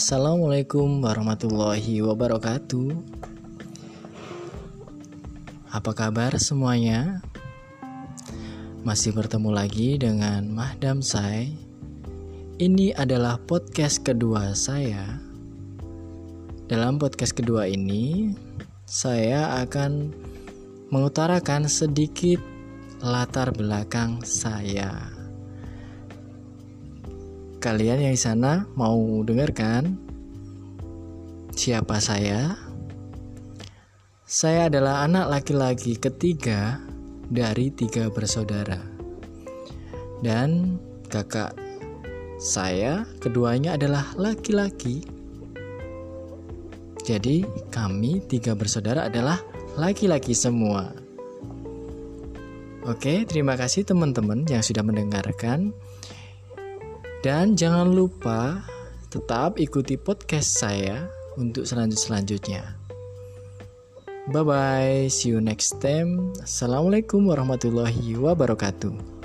Assalamualaikum warahmatullahi wabarakatuh. Apa kabar semuanya? Masih bertemu lagi dengan Mahdam Sai. Ini adalah podcast kedua saya. Dalam podcast kedua ini, saya akan mengutarakan sedikit latar belakang saya. Kalian yang di sana mau dengarkan siapa saya? Saya adalah anak laki-laki ketiga dari tiga bersaudara. Dan kakak saya keduanya adalah laki-laki. Jadi kami tiga bersaudara adalah laki-laki semua. Oke, terima kasih teman-teman yang sudah mendengarkan. Dan jangan lupa tetap ikuti podcast saya untuk selanjut-selanjutnya. Bye bye, see you next time. Assalamualaikum warahmatullahi wabarakatuh.